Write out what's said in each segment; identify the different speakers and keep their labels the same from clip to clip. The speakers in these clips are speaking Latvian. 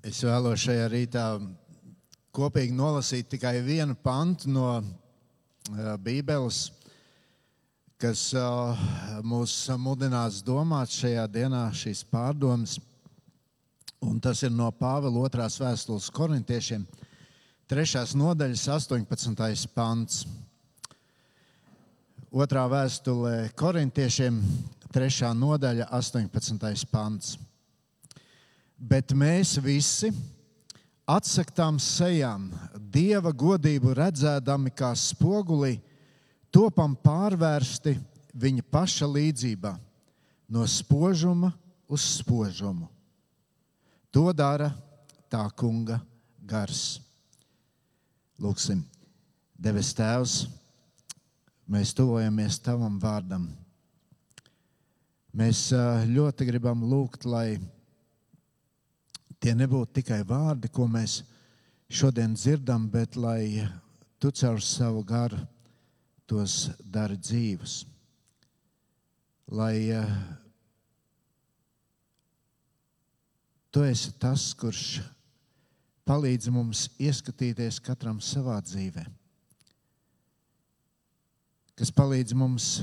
Speaker 1: Es vēlos šajā rītā kopīgi nolasīt tikai vienu pantu no uh, Bībeles, kas uh, mūs mudinās domāt šajā dienā šīs pārdomas. Un tas ir no Pāvila otrās vēstules korintiešiem, 3. nodaļas 18. pants. Otrā vēstulē korintiešiem, 3. nodaļa 18. pants bet mēs visi atsaktām sejām, dieva godību redzēdami kā spoguli, topam pārvērsti viņa paša līdzībā, no spožuma uz spožumu. To dara tā kunga gars. Lūksim, devis Tēvs, mēs tuvojamies Tavam vārdam. Mēs ļoti gribam lūgt, lai tie nebūtu tikai vārdi, ko mēs šodien dzirdam, bet lai tu caur savu garu tos dari dzīvus. Lai uh, tu esi tas, kurš palīdz mums ieskatīties katram savā dzīvē, kas palīdz mums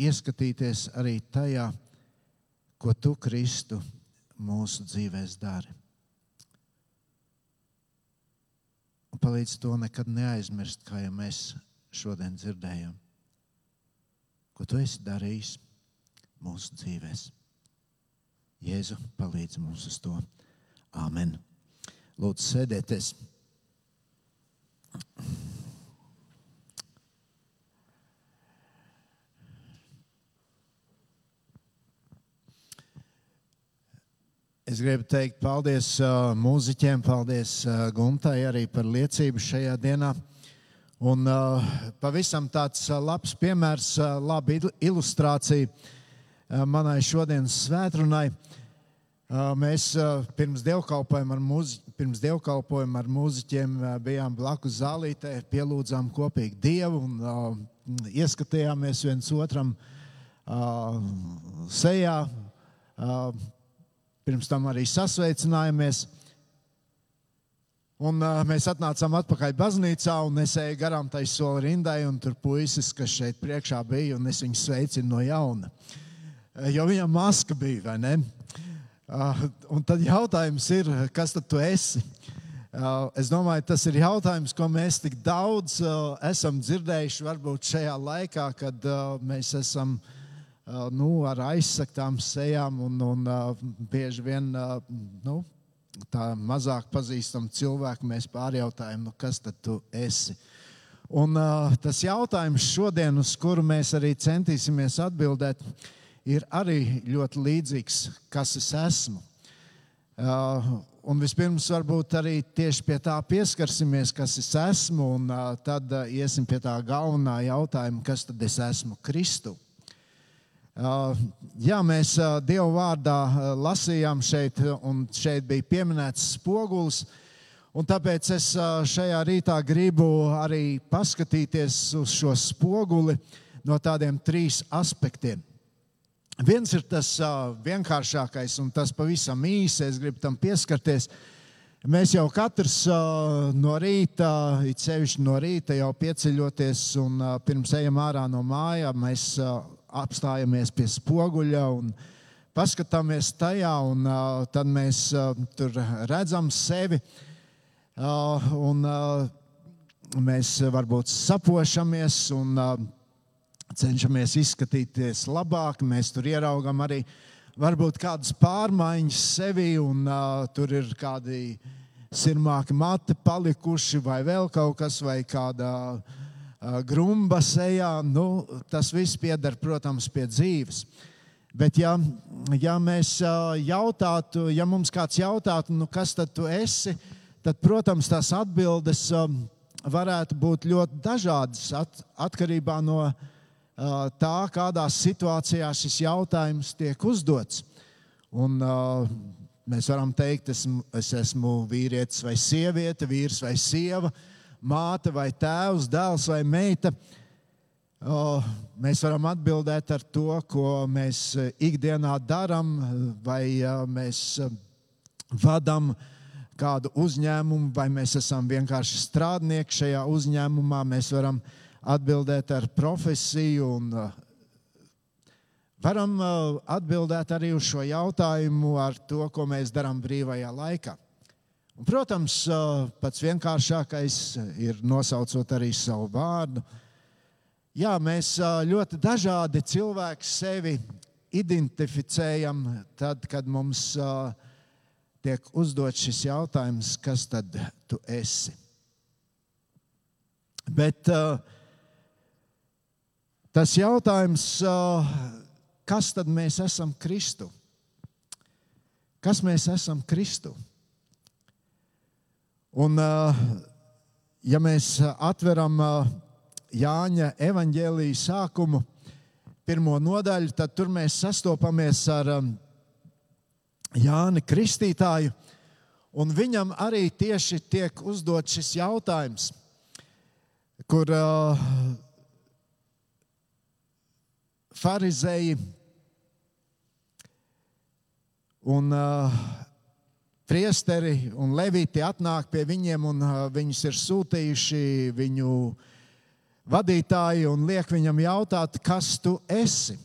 Speaker 1: ieskatīties arī tajā, ko tu, Kristu, mūsu dzīvēs dari. Un palīdz to nekad neaizmirst, kā jau mēs šodien dzirdējām. Ko tu esi darījis mūsu dzīvēm? Jēzu palīdz mums uz to. Āmen. Lūdzu, sēdieties! Es gribu teikt paldies uh, mūziķiem, paldies uh, Guntai arī par liecību šajā dienā. Un uh, pavisam tāds labs piemērs, laba ilustrācija manai šodienas svētrunai. Uh, mēs pirms dievkalpojuma ar, mūzi, pirms dievkalpojuma ar mūziķiem bijām blakus zālītē, pielūdzām kopīgi Dievu un ieskatījāmies viens otram sejā. Pirms tam arī sasveicinājāmies. Un, uh, mēs atnācām atpakaļ baznīcā, un es eju garām tai soli rindai, un tur puisis, kas šeit priekšā bija, un es viņu sveicinu no jauna. Jo viņam maska bija, vai ne? Uh, un tad jautājums ir, kas tad tu esi? Uh, es domāju, tas ir jautājums, ko mēs tik daudz uh, esam dzirdējuši varbūt šajā laikā, kad uh, mēs esam uh, nu, ar aizsaktām sejām un, un bieži vien nu, tā mazāk pazīstam cilvēku mēs pārjautājam, nu, kas tad tu esi. Un, tas jautājums šodien, uz kuru mēs arī centīsimies atbildēt, ir arī ļoti līdzīgs, kas es esmu. Un vispirms varbūt arī tieši pie tā pieskarsimies, kas es esmu, un tad iesim pie tā galvenā jautājuma, kas tad es esmu Kristu. Uh, jā, mēs uh, Dieva vārdā uh, lasījām šeit, un šeit bija pieminēts spogulis. Tāpēc es šajā rītā gribu arī paskatīties uz šo spoguli no tādiem trīs aspektiem. Viens ir tas vienkāršākais, un tas pavisam īsi, es gribu tam pieskarties. Mēs jau katrs no rīta, it sevišķi no rīta, jau pieceļoties un pirms ejam ārā no mājām, mēs apstājamies pie spoguļa un paskatāmies tajā, un uh, tad mēs uh, tur redzam sevi. Uh, un, uh, mēs varbūt sapošamies un uh, cenšamies izskatīties labāk. Mēs tur ieraugam arī varbūt kādas pārmaiņas sevi, un uh, tur ir kādi sirmāki mati palikuši, vai vēl kaut kas, vai kāda uh, grumba sejā, nu, tas viss pieder, protams, pie dzīves. Bet, ja, ja mēs jautātu, ja mums kāds jautātu, nu, kas tad tu esi, tad, protams, tās atbildes varētu būt ļoti dažādas at, atkarībā no tā, kādās situācijās šis jautājums tiek uzdots. Un, mēs varam teikt, es, es esmu vīrietis vai sieviete, vīrs vai sieva. Uh, māte vai tēvs, dēls vai meita. Oh, mēs varam atbildēt ar to, ko mēs eh, ikdienā darām, vai uh, mēs uh, vadām kādu uzņēmumu, vai mēs esam vienkārši strādnieki šajā uzņēmumā. Mēs varam atbildēt ar profesiju un varam atbildēt arī uz šo jautājumu ar to, ko mēs darām brīvajā laikā. Un, protams, pats vienkāršākais ir nosaucot arī savu vārdu. Jā, mēs ļoti dažādi cilvēki sevi identificējam tad, kad mums tiek uzdots šis jautājums, kas tad tu esi. Bet tas jautājums, kas tad mēs esam Kristu? Kas mēs esam Kristu? Un, uh, ja mēs atveram uh, Jāņa evaņģēlīja sākumu, pirmo nodaļu, tad tur mēs sastopamies ar um, Jāni Kristītāju. Un viņam arī tieši tiek uzdots šis jautājums, kur uh, farizēji un uh, priesteri un levīti atnāk pie viņiem un viņus ir sūtījuši viņu vadītāji un liek viņam jautāt, kas tu esi?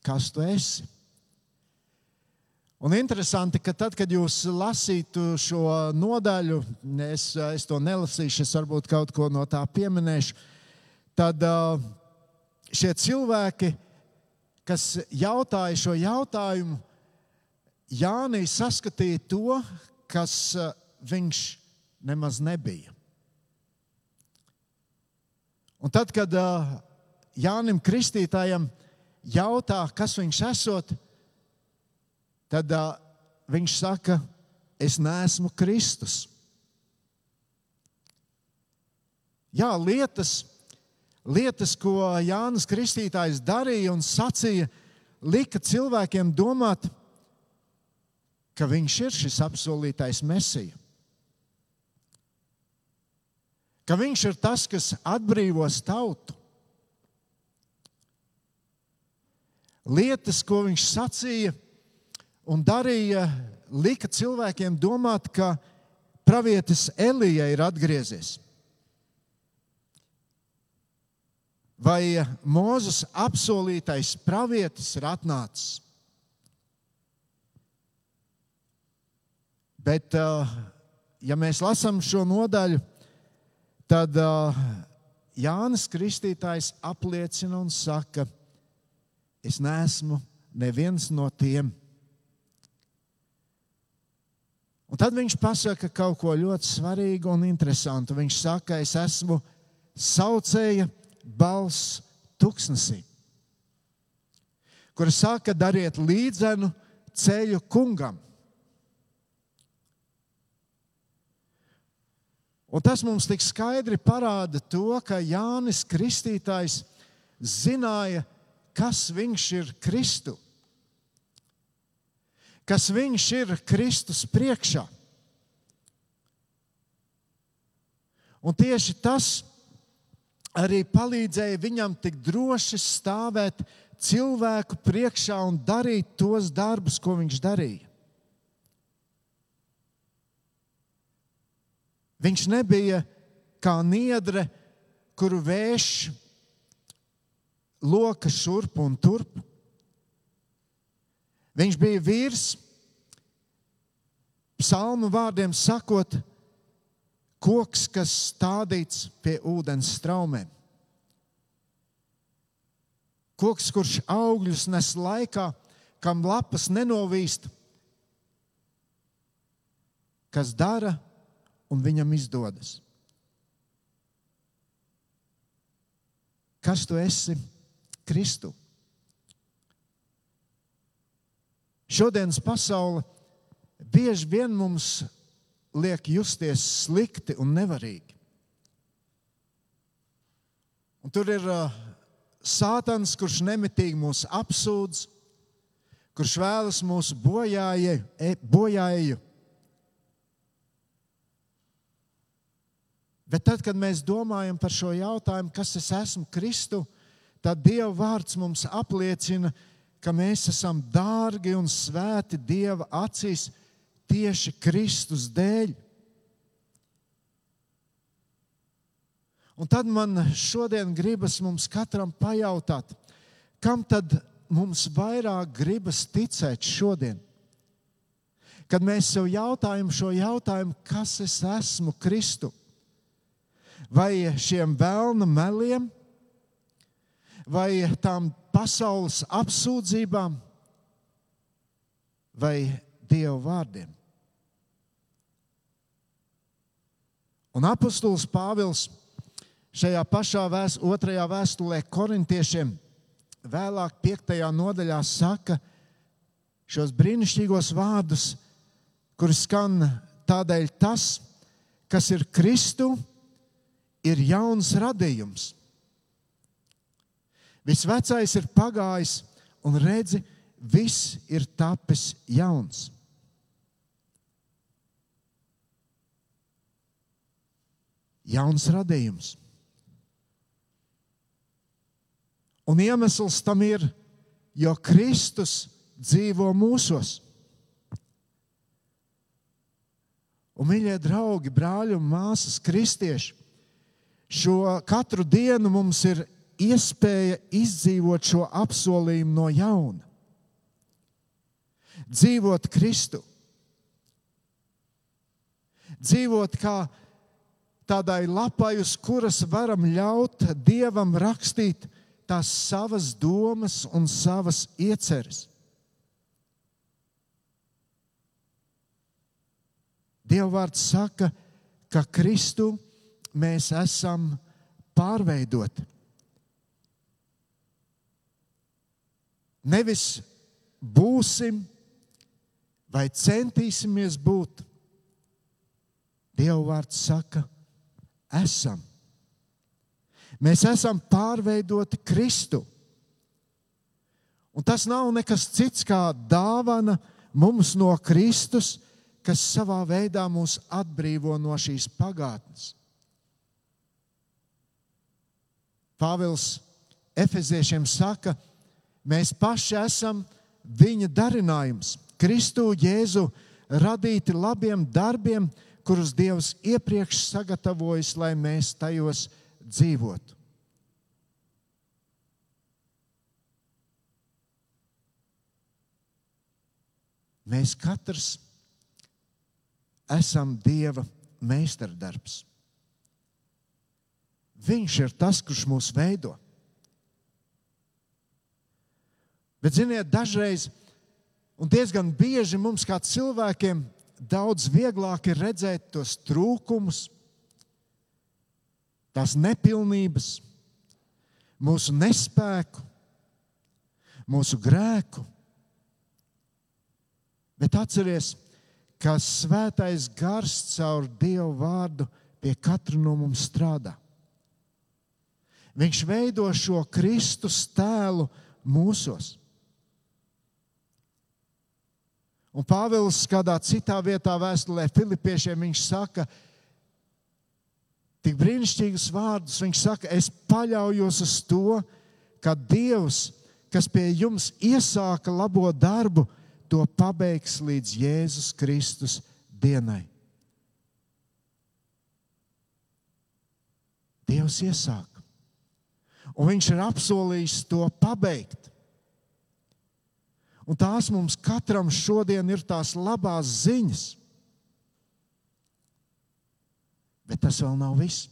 Speaker 1: Kas tu esi? Un interesanti, ka tad, kad jūs lasītu šo nodaļu, es, es to nelasīšu, es varbūt kaut ko no tā pieminēšu, tad šie cilvēki, kas jautāja šo jautājumu, Jānis saskatīja to, kas viņš nemaz nebija. Un tad, kad uh, Jānim Kristītājam jautā, kas viņš esot, tad uh, viņš saka, es neesmu Kristus. Jā, lietas, lietas, ko Jānis Kristītājs darīja un sacīja, lika cilvēkiem domāt, ka viņš ir šis apsolītais mesija. ka viņš ir tas, kas atbrīvos tautu. Lietas, ko viņš sacīja un darīja, lika cilvēkiem domāt, ka pravietis Elija ir atgriezies. Vai Mozus apsolītais pravietis ir atnācis? Bet, ja mēs lasām šo nodaļu, tad Jānis Kristītājs apliecina un saka, es neesmu neviens no tiem. Un tad viņš pasaka kaut ko ļoti svarīgu un interesantu. Viņš saka, es esmu saucēja balss tuksnesī, kur saka, dariet līdzenu ceļu kungam. Un tas mums tik skaidri parāda to, ka Jānis Kristītājs zināja, kas viņš ir Kristu, kas viņš ir Kristus priekšā. Un tieši tas arī palīdzēja viņam tik droši stāvēt cilvēku priekšā un darīt tos darbus, ko viņš darīja. Viņš nebija kā niedre, kuru vējš loka šurp un turp. Viņš bija vīrs, psalmu vārdiem sakot, koks, kas stādīts pie ūdens straumēm. Koks, kurš augļus nes laikā, kam lapas nenovīst, kas dara un viņam izdodas. Kas tu esi Kristu? Šodienas pasaule bieži vien mums liek justies slikti un nevarīgi. Un tur ir uh, Sātans, kurš nemitīgi mūs apsūdz, kurš vēlas mūsu bojāju, e, bojāju Bet tad, kad mēs domājam par šo jautājumu, kas es esmu Kristu, tad Dieva vārds mums apliecina, ka mēs esam dārgi un svēti Dieva acīs tieši Kristus dēļ. Un tad man šodien gribas mums katram pajautāt, kam tad mums vairāk gribas ticēt šodien? Kad mēs sev jautājam šo jautājumu, kas es esmu Kristu? Vai šiem vēlna meliem, vai tām pasaules apsūdzībām, vai Dieva vārdiem? Un apustulis Pāvils šajā pašā vēst, otrajā vēstulē korintiešiem, vēlāk, piektajā nodaļā, saka šos brīnišķīgos vārdus, kurus skan tādēļ tas, kas ir Kristu, ir jauns radījums. Viss vecais ir pagājis, un redzi, viss ir tapis jauns. jauns radījums. Un iemesls tam ir, jo Kristus dzīvo mūsos. Un, mīļie draugi, brāļi un māsas, kristieši, šo katru dienu mums ir iespēja izdzīvot šo apsolījumu no jauna. Dzīvot Kristu, dzīvot kā tādai lapai, uz kuras varam ļaut Dievam rakstīt tās savas domas un savas ieceres. Dievvvārds saka, ka Kristu mēs esam pārveidoti. Nevis būsim vai centīsimies būt. Dievvvārds saka, ka esam. Mēs esam pārveidoti Kristu. Un tas nav nekas cits kā dāvana mums no Kristus, kas savā veidā mūs atbrīvo no šīs pagātnes. Pāvils Efeziešiem saka, mēs paši esam viņa darinājums, Kristu Jēzu radīti labiem darbiem, kurus Dievs iepriekš sagatavojis, lai mēs tajos dzīvotu. Mēs katrs esam Dieva meistardarbs. Viņš ir tas, kurš mūs veido. Bet, ziniet, dažreiz un diezgan bieži mums, kā cilvēkiem, daudz vieglāk ir redzēt tos trūkumus, tās nepilnības, mūsu nespēku, mūsu grēku. Bet atcerieties, ka svētais gars caur Dievu vārdu pie katra no mums strādā. Viņš veido šo Kristus tēlu mūsos. Un Pāvils kādā citā vietā, vēstulē Filipiešiem, viņš saka, tik brīnišķīgus vārdus. Viņš saka, es paļaujos uz to, ka Dievs, kas pie jums iesāka labo darbu, to pabeigs līdz Jēzus Kristus dienai. Dievs iesāka, un Viņš ir apsolījis to pabeigt. Un tās mums katram šodien ir tās labās ziņas. Bet tas vēl nav viss.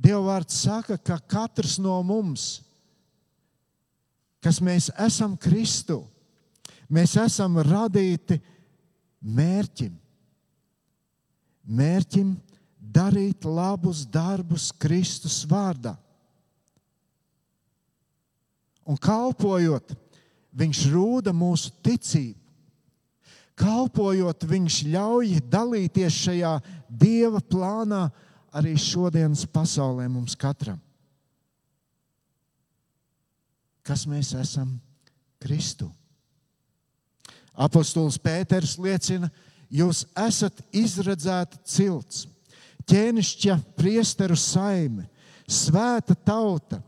Speaker 1: Dievvvārds saka, ka katrs no mums, kas mēs esam Kristu, mēs esam radīti mērķim. Mērķim darīt labus darbus Kristus vārdā. Un kalpojot Viņš rūda mūsu ticību. Kalpojot, viņš ļauj dalīties šajā Dieva plānā arī šodienas pasaulē mums katram. Kas mēs esam Kristu? Apostols Pēters liecina, jūs esat izredzēta cilts, ķēnišķa priesteru saime, svēta tauta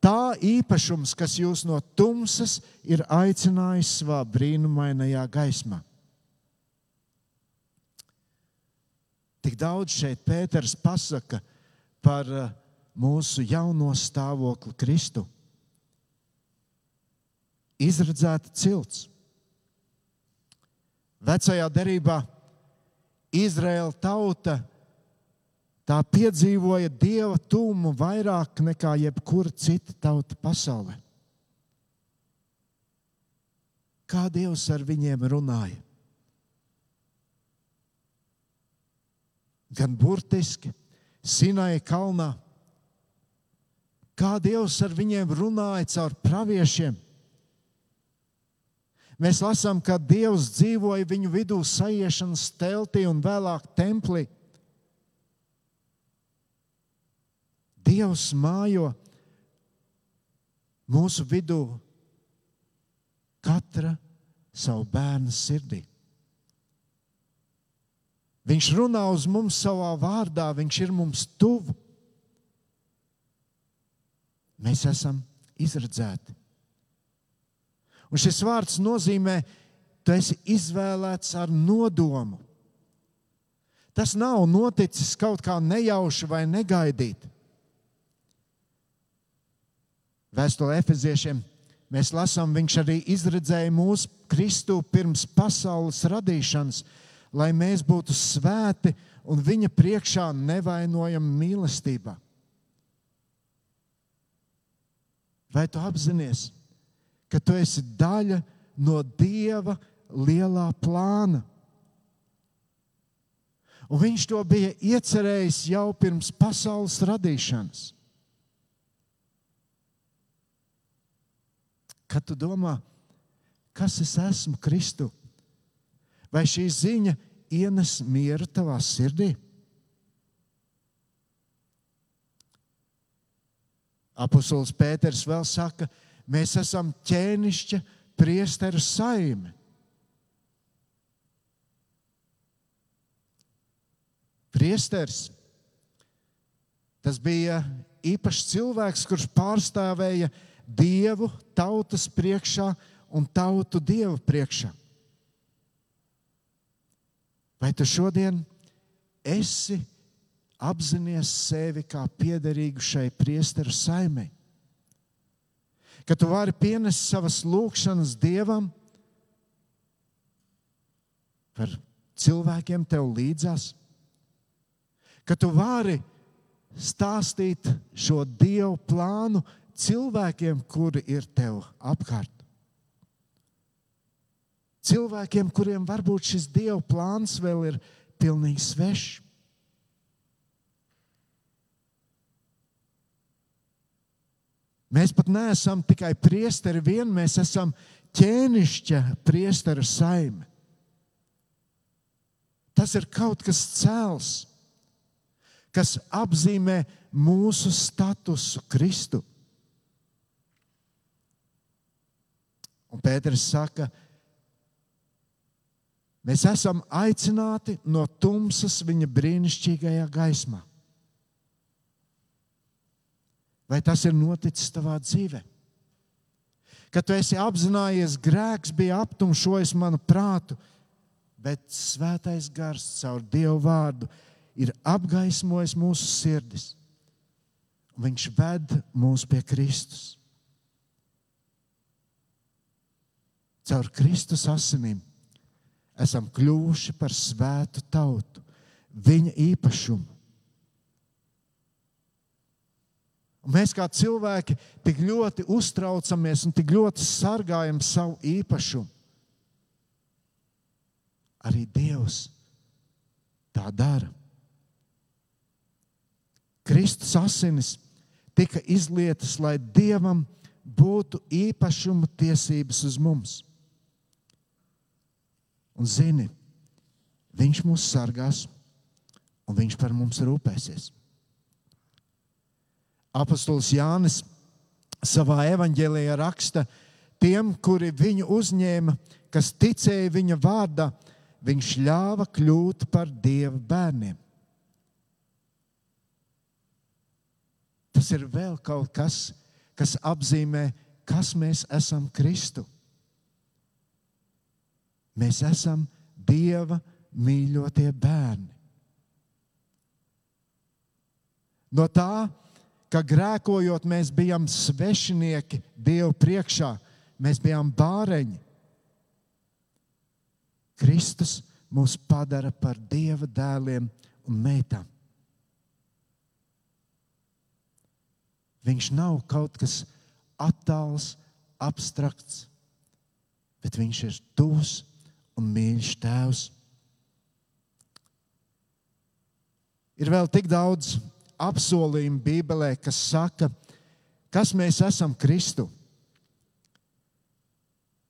Speaker 1: tā īpašums, kas jūs no tumsas ir aicinājis savā brīnumainajā gaismā. Tik daudz šeit Pēters pasaka par uh, mūsu jauno stāvokli Kristu. Izradzēta cilts. Vecajā derībā Izraēla tauta tā piedzīvoja dieva tuvumu vairāk nekā jebkura cita tauta pasaulē. Kā Dievs ar viņiem runāja? Gan burtiski, Sinai kalnā, kā Dievs ar viņiem runāja caur praviešiem Mēs lasām, ka Dievs dzīvoja viņu vidū sajiešanas teltī un vēlāk templī. Dievs mājo mūsu vidū katra savu bērnu sirdī. Viņš runā uz mums savā vārdā, viņš ir mums tuvu. Mēs esam izredzēti. Un šis vārds nozīmē, tu esi izvēlēts ar nodomu. Tas nav noticis kaut kā nejauši vai negaidīti. Vēstulē Efeziešiem mēs lasām, viņš arī izredzēja mūsu Kristu pirms pasaules radīšanas, lai mēs būtu svēti un viņa priekšā nevainojami mīlestībā. Vai tu apzinājies? ka tu esi daļa no Dieva lielā plāna. Un viņš to bija iecerējis jau pirms pasaules radīšanas. Kad tu domā, kas es esmu Kristu, vai šī ziņa ienes mieru tavā sirdī? Apostols Pēters vēl saka, ka Mēs esam ķēnišķa priesteru saime. Priesteris. Tas bija īpašs cilvēks, kurš pārstāvēja dievu tautas priekšā un tautu dievu priekšā. Vai tu šodien esi apzinājies sevi kā piederīgu šai priesteru saimei? ka tu vari pienest savas lūgšanas dievam par cilvēkiem tev līdzās, ka tu vari stāstīt šo dievu plānu cilvēkiem, kuri ir tev apkārt. Cilvēkiem, kuriem varbūt šis dievu plāns vēl ir pilnīgi svešs. Mēs pat neesam tikai priesteri vien, mēs esam ķēnišķa priestera saime. Tas ir kaut kas cēls, kas apzīmē mūsu statusu Kristu. Un Pēters saka, mēs esam aicināti no tumsas viņa brīnišķīgajā gaismā. Vai tas ir noticis tavā dzīvē? Kad tu esi apzinājies, grēks bija aptumšojis manu prātu, bet svētais gars caur Dievu vārdu ir apgaismojis mūsu sirdis. Viņš ved mūs pie Kristus. Caur Kristus asinīm esam kļuvuši par svētu tautu, viņa īpašumu. Un mēs kā cilvēki tik ļoti uztraucamies un tik ļoti sargājam savu īpašumu. Arī Dievs tā dara. Kristus asinis tika izlietas, lai Dievam būtu īpašuma tiesības uz mums. Un zini, Viņš mūs sargās un Viņš par mums rūpēsies. Apostols Jānis savā evanģēlijā raksta, tiem, kuri viņu uzņēma, kas ticēja viņa vārdā, viņš ļāva kļūt par dieva bērniem. Tas ir vēl kaut kas, kas apzīmē, kas mēs esam Kristu. Mēs esam Dieva mīļotie bērni. No tā, ka grēkojot, mēs bijām svešinieki Dievu priekšā, mēs bijām bāreņi. Kristus mūs padara par Dieva dēliem un meitām. Viņš nav kaut kas attāls, abstrakts, bet viņš ir tuvs un mīļš tēvs. Ir vēl tik daudz apsolījumu Bībelē, kas saka, kas mēs esam Kristu.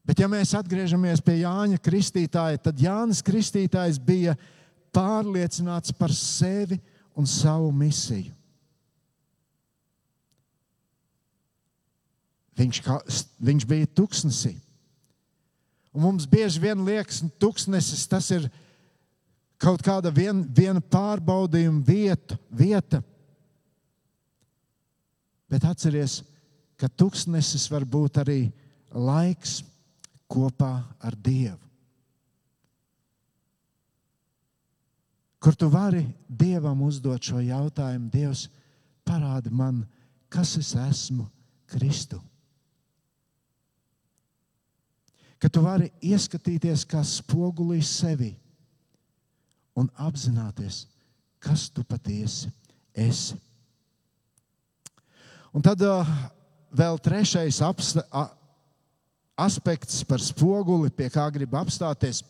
Speaker 1: Bet, ja mēs atgriežamies pie Jāņa Kristītāja, tad Jānis Kristītājs bija pārliecināts par sevi un savu misiju. Viņš, kā, viņš bija tuksnesī. Un mums bieži vien liekas, ka tuksnesis tas ir kaut kāda vien, viena pārbaudījuma vieta, vieta. Bet atcerieties, ka tuksnesis var būt arī laiks kopā ar Dievu. Kur tu vari Dievam uzdot šo jautājumu, Dievs, parādi man, kas es esmu Kristu. Ka tu vari ieskatīties kā spogulī sevi un apzināties, kas tu patiesi esi. Un tad uh, vēl trešais apsta, a, aspekts par spoguli, pie kā gribu apstāties.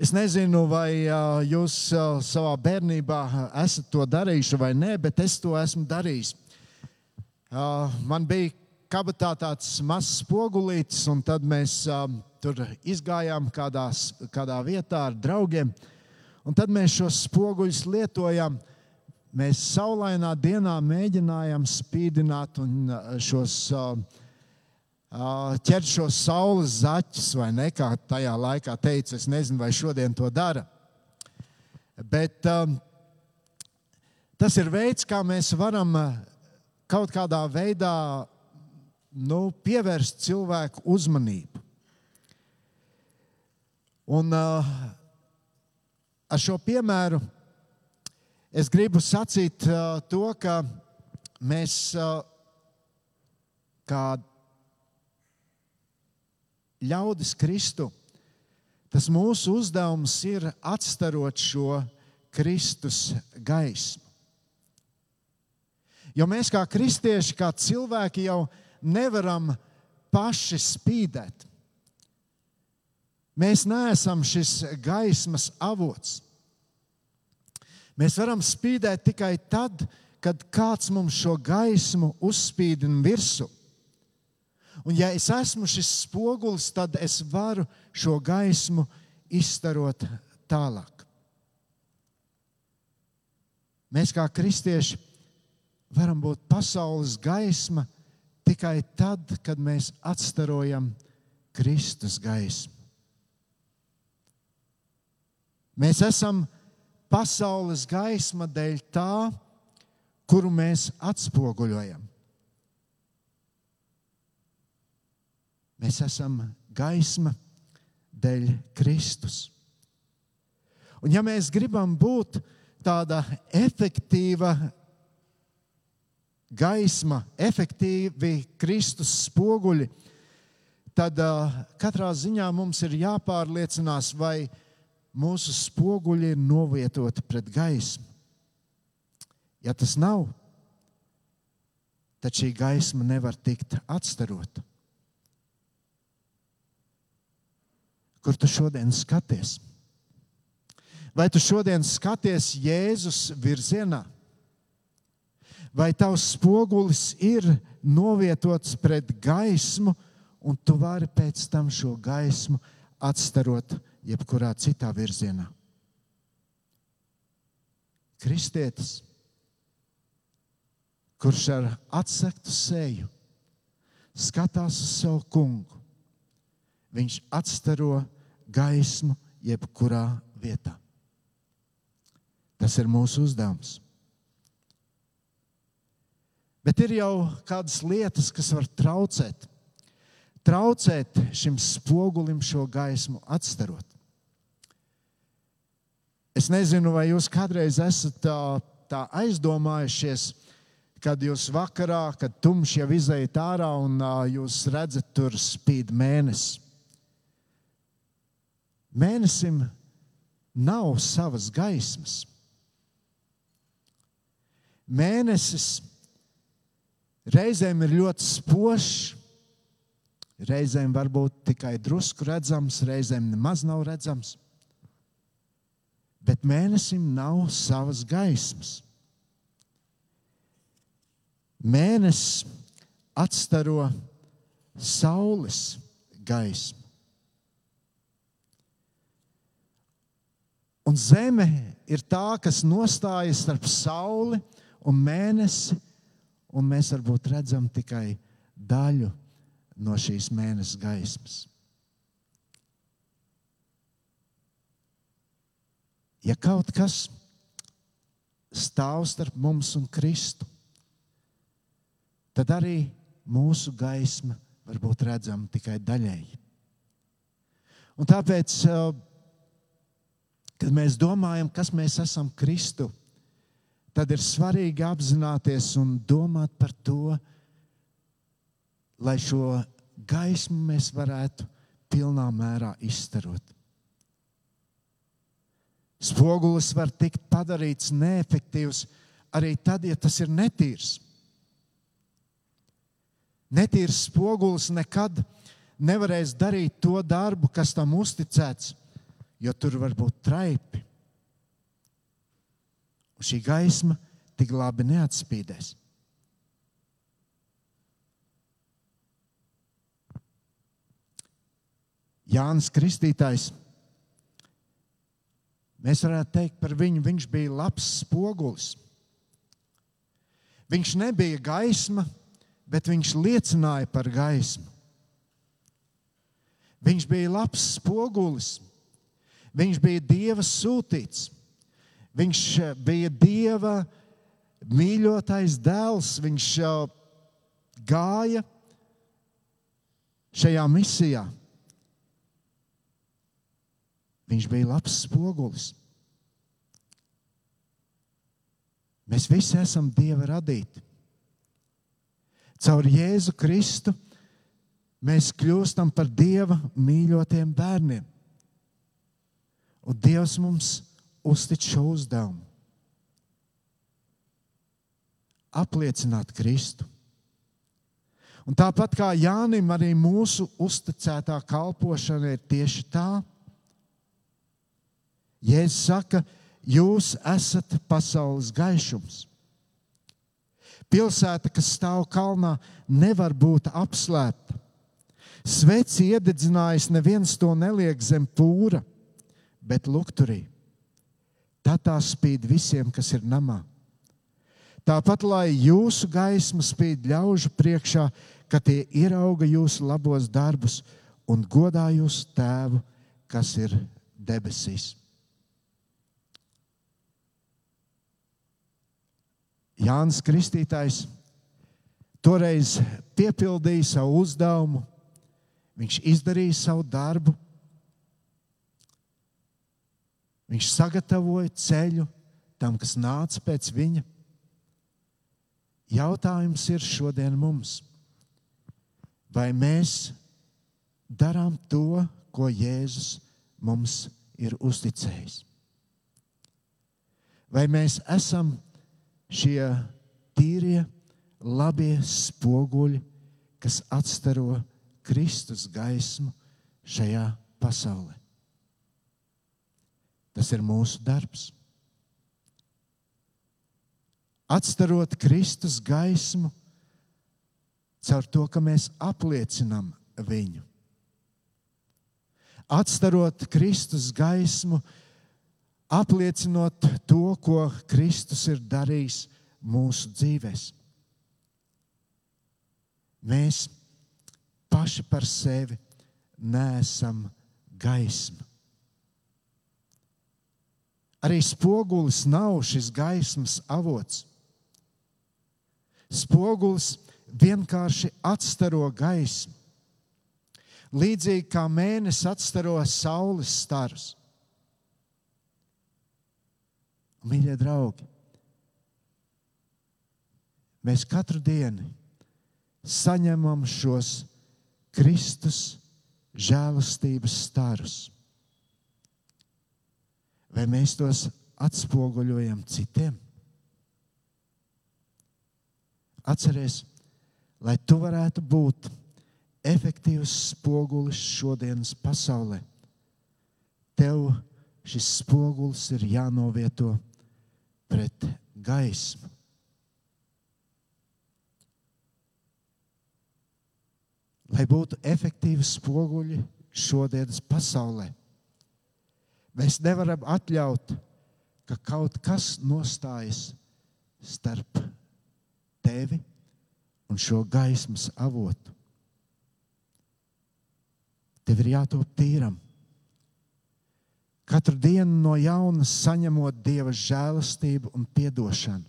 Speaker 1: Es nezinu, vai uh, jūs uh, savā bērnībā esat to darījuši vai nē, bet es to esmu darījis. Uh, man bija kabatā tāds mazs spogulītis, un tad mēs um, tur izgājām kādās, kādā vietā ar draugiem. Un tad mēs šos spoguļus lietojām. Mēs saulainā dienā mēģinājām spīdināt un uh, šos, uh, uh, ķert šos saules zaķus, vai ne? Kā tajā laikā teica, es nezinu, vai šodien to dara. Bet um, tas ir veids, kā mēs varam uh, kaut kādā veidā nu, pievērst cilvēku uzmanību. Un uh, ar šo piemēru es gribu sacīt uh, to, ka mēs uh, kā ļaudis Kristu, tas mūsu uzdevums ir atstarot šo Kristus gaismu. Jo mēs kā kristieši, kā cilvēki jau esam nevaram paši spīdēt. Mēs neesam šis gaismas avots. Mēs varam spīdēt tikai tad, kad kāds mums šo gaismu uzspīdina virsū. Un, ja es esmu šis spogulis, tad es varu šo gaismu izstarot tālāk. Mēs, kā kristieši, varam būt pasaules gaisma tikai tad, kad mēs atstarojam Kristus gaismu. Mēs esam pasaules gaisma dēļ tā, kuru mēs atspoguļojam. Mēs esam gaisma dēļ Kristus. Un ja mēs gribam būt tāda efektīva gaisma, efektīvi Kristus spoguļi, tad uh, katrā ziņā mums ir jāpārliecinās, vai mūsu spoguļi ir novietoti pret gaismu. Ja tas nav, tad šī gaisma nevar tikt atstarota. Kur tu šodien skaties? Vai tu šodien skaties Jēzus virzienā? Vai tavs spogulis ir novietots pret gaismu, un tu vari pēc tam šo gaismu atstarot jebkurā citā virzienā. Kristietis, kurš ar atsektu seju skatās uz savu kungu, viņš atstaro gaismu jebkurā vietā. Tas ir mūsu uzdevums. Bet ir jau kādas lietas, kas var traucēt. Traucēt šim spogulim šo gaismu atstarot. Es nezinu, vai jūs kādreiz esat uh, tā aizdomājušies, kad jūs vakarā, kad tumšs jau izējat ārā un uh, jūs redzat, tur spīd mēnesis. Mēnesim nav savas gaismas. Mēnesis reizēm ir ļoti spožs, reizēm varbūt tikai drusku redzams, reizēm nemaz nav redzams. Bet mēnesim nav savas gaismas. Mēnesis atstaro saules gaismu. Un zeme ir tā, kas nostājas starp sauli un mēnesi, un mēs varbūt redzam tikai daļu no šīs mēneša gaismas. Ja kaut kas stāv starp mums un Kristu, tad arī mūsu gaisma var būt redzama tikai daļēji. Un tāpēc, kad mēs domājam, kas mēs esam Kristu, tad ir svarīgi apzināties un domāt par to, lai šo gaismu mēs varētu pilnā mērā izstarot. Spogulis var tikt padarīts neefektīvs arī tad, ja tas ir netīrs. Netīrs spogulis nekad nevarēs darīt to darbu, kas tam uzticēts, jo tur var būt traipi. Un šī gaisma tik labi neatspīdēs. Jānis Kristītājs. Mēs varētu teikt par viņu, viņš bija labs spogulis. Viņš nebija gaisma, bet viņš liecināja par gaismu. Viņš bija labs spogulis, viņš bija Dieva sūtīts, viņš eh, bija Dieva mīļotais dēls, viņš eh, gāja šajā misijā. Viņš bija labs spogulis. Mēs visi esam Dieva radīti. Caur Jēzu Kristu mēs kļūstam par Dieva mīļotiem bērniem. Un Dievs mums uztic šo uzdevumu. Apliecināt Kristu. Un tāpat kā Jānim, arī mūsu uzticētā kalpošana ir tieši tā. Jēzus saka, jūs esat pasaules gaišums. Pilsēta, kas stāv kalnā, nevar būt apslēpta. Sveci iededzinājis, neviens to neliek zem pūra, bet lukturī. Tā tā spīd visiem, kas ir namā. Tāpat, lai jūsu gaisma spīd ļaužu priekšā, ka tie ierauga jūsu labos darbus un godā jūsu tēvu, kas ir debesīs. Jānis Kristītājs toreiz piepildīja savu uzdevumu, viņš izdarīja savu darbu, viņš sagatavoja ceļu tam, kas nāca pēc viņa. Jautājums ir šodien mums, vai mēs darām to, ko Jēzus mums ir uzticējis? Vai mēs esam šie tīrie, labie spoguļi, kas atstaro Kristus gaismu šajā pasaulē. Tas ir mūsu darbs. Atstarot Kristus gaismu caur to, ka mēs apliecinām viņu. Atstarot Kristus gaismu, apliecinot to, ko Kristus ir darījis mūsu dzīvēm. Mēs paši par sevi neesam gaisma. Arī spogulis nav šis gaismas avots. Spogulis vienkārši atstaro gaismu. Līdzīgi kā mēnesis atstaro saules starus. Mīļie draugi, mēs katru dienu saņemam šos Kristus žēlastības starus. Vai mēs tos atspoguļojam citiem? Atcerieties, lai tu varētu būt efektīvs spogulis šodienas pasaulē. Tev šis spogulis ir jānovieto pret gaismu. Lai būtu efektīvi spoguļi šodienas pasaulē, mēs nevaram atļaut, ka kaut kas nostājas starp tevi un šo gaismas avotu. Tev ir jātop tīram. Katru dienu no jauna saņemot Dieva žēlastību un atdošanu.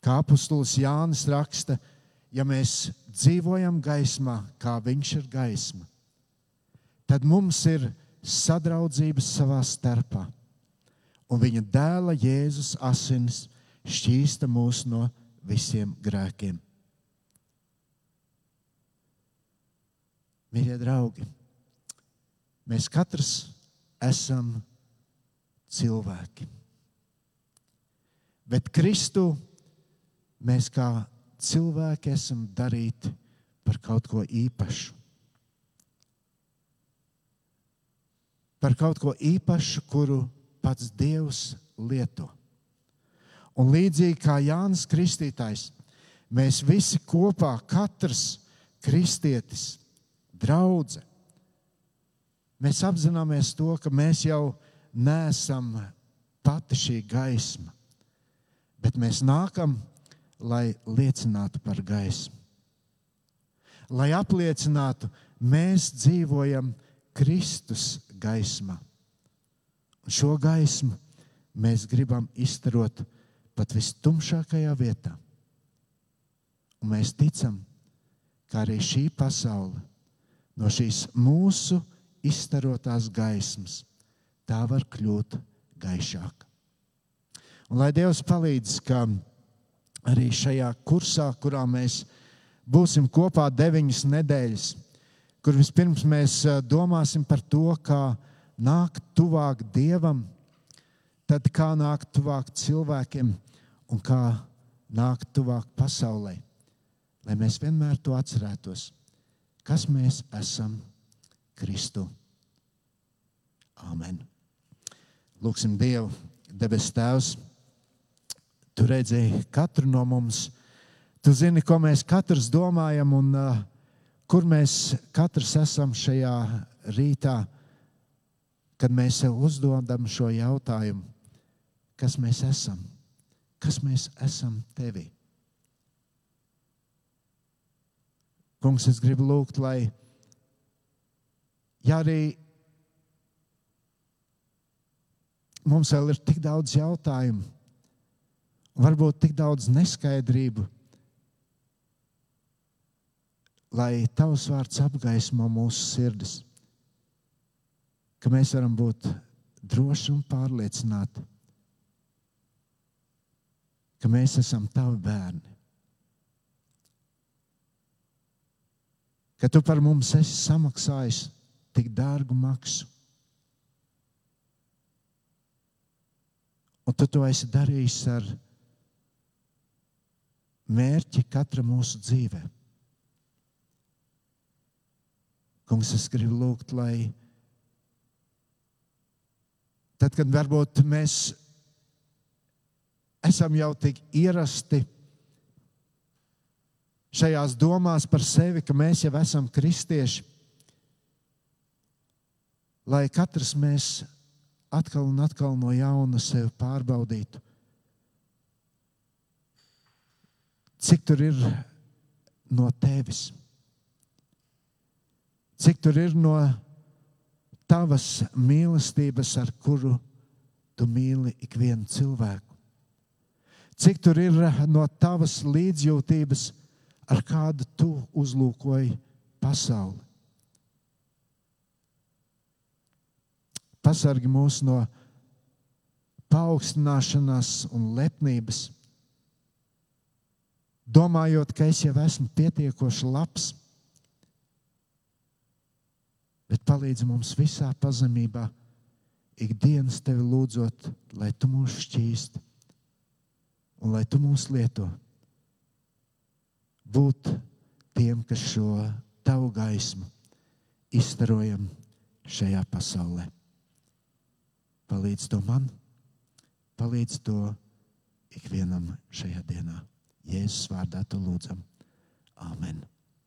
Speaker 1: Kā apustulis Jānis raksta, ja mēs dzīvojam gaismā, kā viņš ir gaisma, tad mums ir sadraudzības savā starpā. Un viņa dēla Jēzus asins šķīsta mūs no visiem grēkiem. Mīļie draugi, mēs katrs esam cilvēki. Bet Kristu mēs kā cilvēki esam darīti par kaut ko īpašu. Par kaut ko īpašu, kuru pats Dievs lieto. Un līdzīgi kā Jānis Kristītājs, mēs visi kopā, katrs kristietis, draudzene, mēs apzināmies to, ka mēs jau neesam pati šī gaisma, bet mēs nākam, lai liecinātu par gaismu. Lai apliecinātu, mēs dzīvojam Kristus gaismā. Un šo gaismu mēs gribam izstarot pat vistumšākajā vietā. Un mēs ticam, ka arī šī pasaule no šīs mūsu izstarotās gaismas tā var kļūt gaišāka. Un lai Dievs palīdz, ka arī šajā kursā, kurā mēs būsim kopā deviņas nedēļas, kur vispirms mēs domāsim par to, kā nākt tuvāk Dievam, tad kā nākt tuvāk cilvēkiem un kā nākt tuvāk pasaulē. Lai mēs vienmēr to atcerētos, kas mēs esam Kristu. Āmen. Lūksim Dievu, debes Tēvs. Tu redzēji katru no mums. Tu zini, ko mēs katrs domājam un uh, kur mēs katrs esam šajā rītā, kad mēs sev uzdodam šo jautājumu, kas mēs esam kas mēs esam tevī. Kungs, es gribu lūgt, lai ja arī mums vēl ir tik daudz jautājumu, varbūt tik daudz neskaidrību, lai tavs vārds apgaismo mūsu sirdis, ka mēs varam būt droši un pārliecināti ka mēs esam tavi bērni. Ka tu par mums esi samaksājis tik dārgu maksu. Un tu to esi darījis ar mērķi katra mūsu dzīvē. Kungs, es gribu lūgt, lai tad, kad varbūt mēs esam jau tik ierasti šajās domās par sevi, ka mēs jau esam kristieši. Lai katrs mēs atkal un atkal no jauna sevi pārbaudītu. Cik tur ir no tevis? Cik tur ir no tavas mīlestības, ar kuru tu mīli ikvienu cilvēku? Cik tur ir no tavas līdzjūtības, ar kādu tu uzlūkoji pasauli? Pasargi mūs no paaugstināšanās un lepnības, domājot, ka es jau esmu pietiekoši labs. Bet palīdz mums visā pazemībā, ikdienas tevi lūdzot, lai tu mūs šķīst un lai tu mūs lieto. Būt tiem, kas šo tavu gaismu izstarojam šajā pasaulē. Palīdz to man, palīdz to ikvienam šajā dienā. Jēzus vārdā to lūdzam. Amen.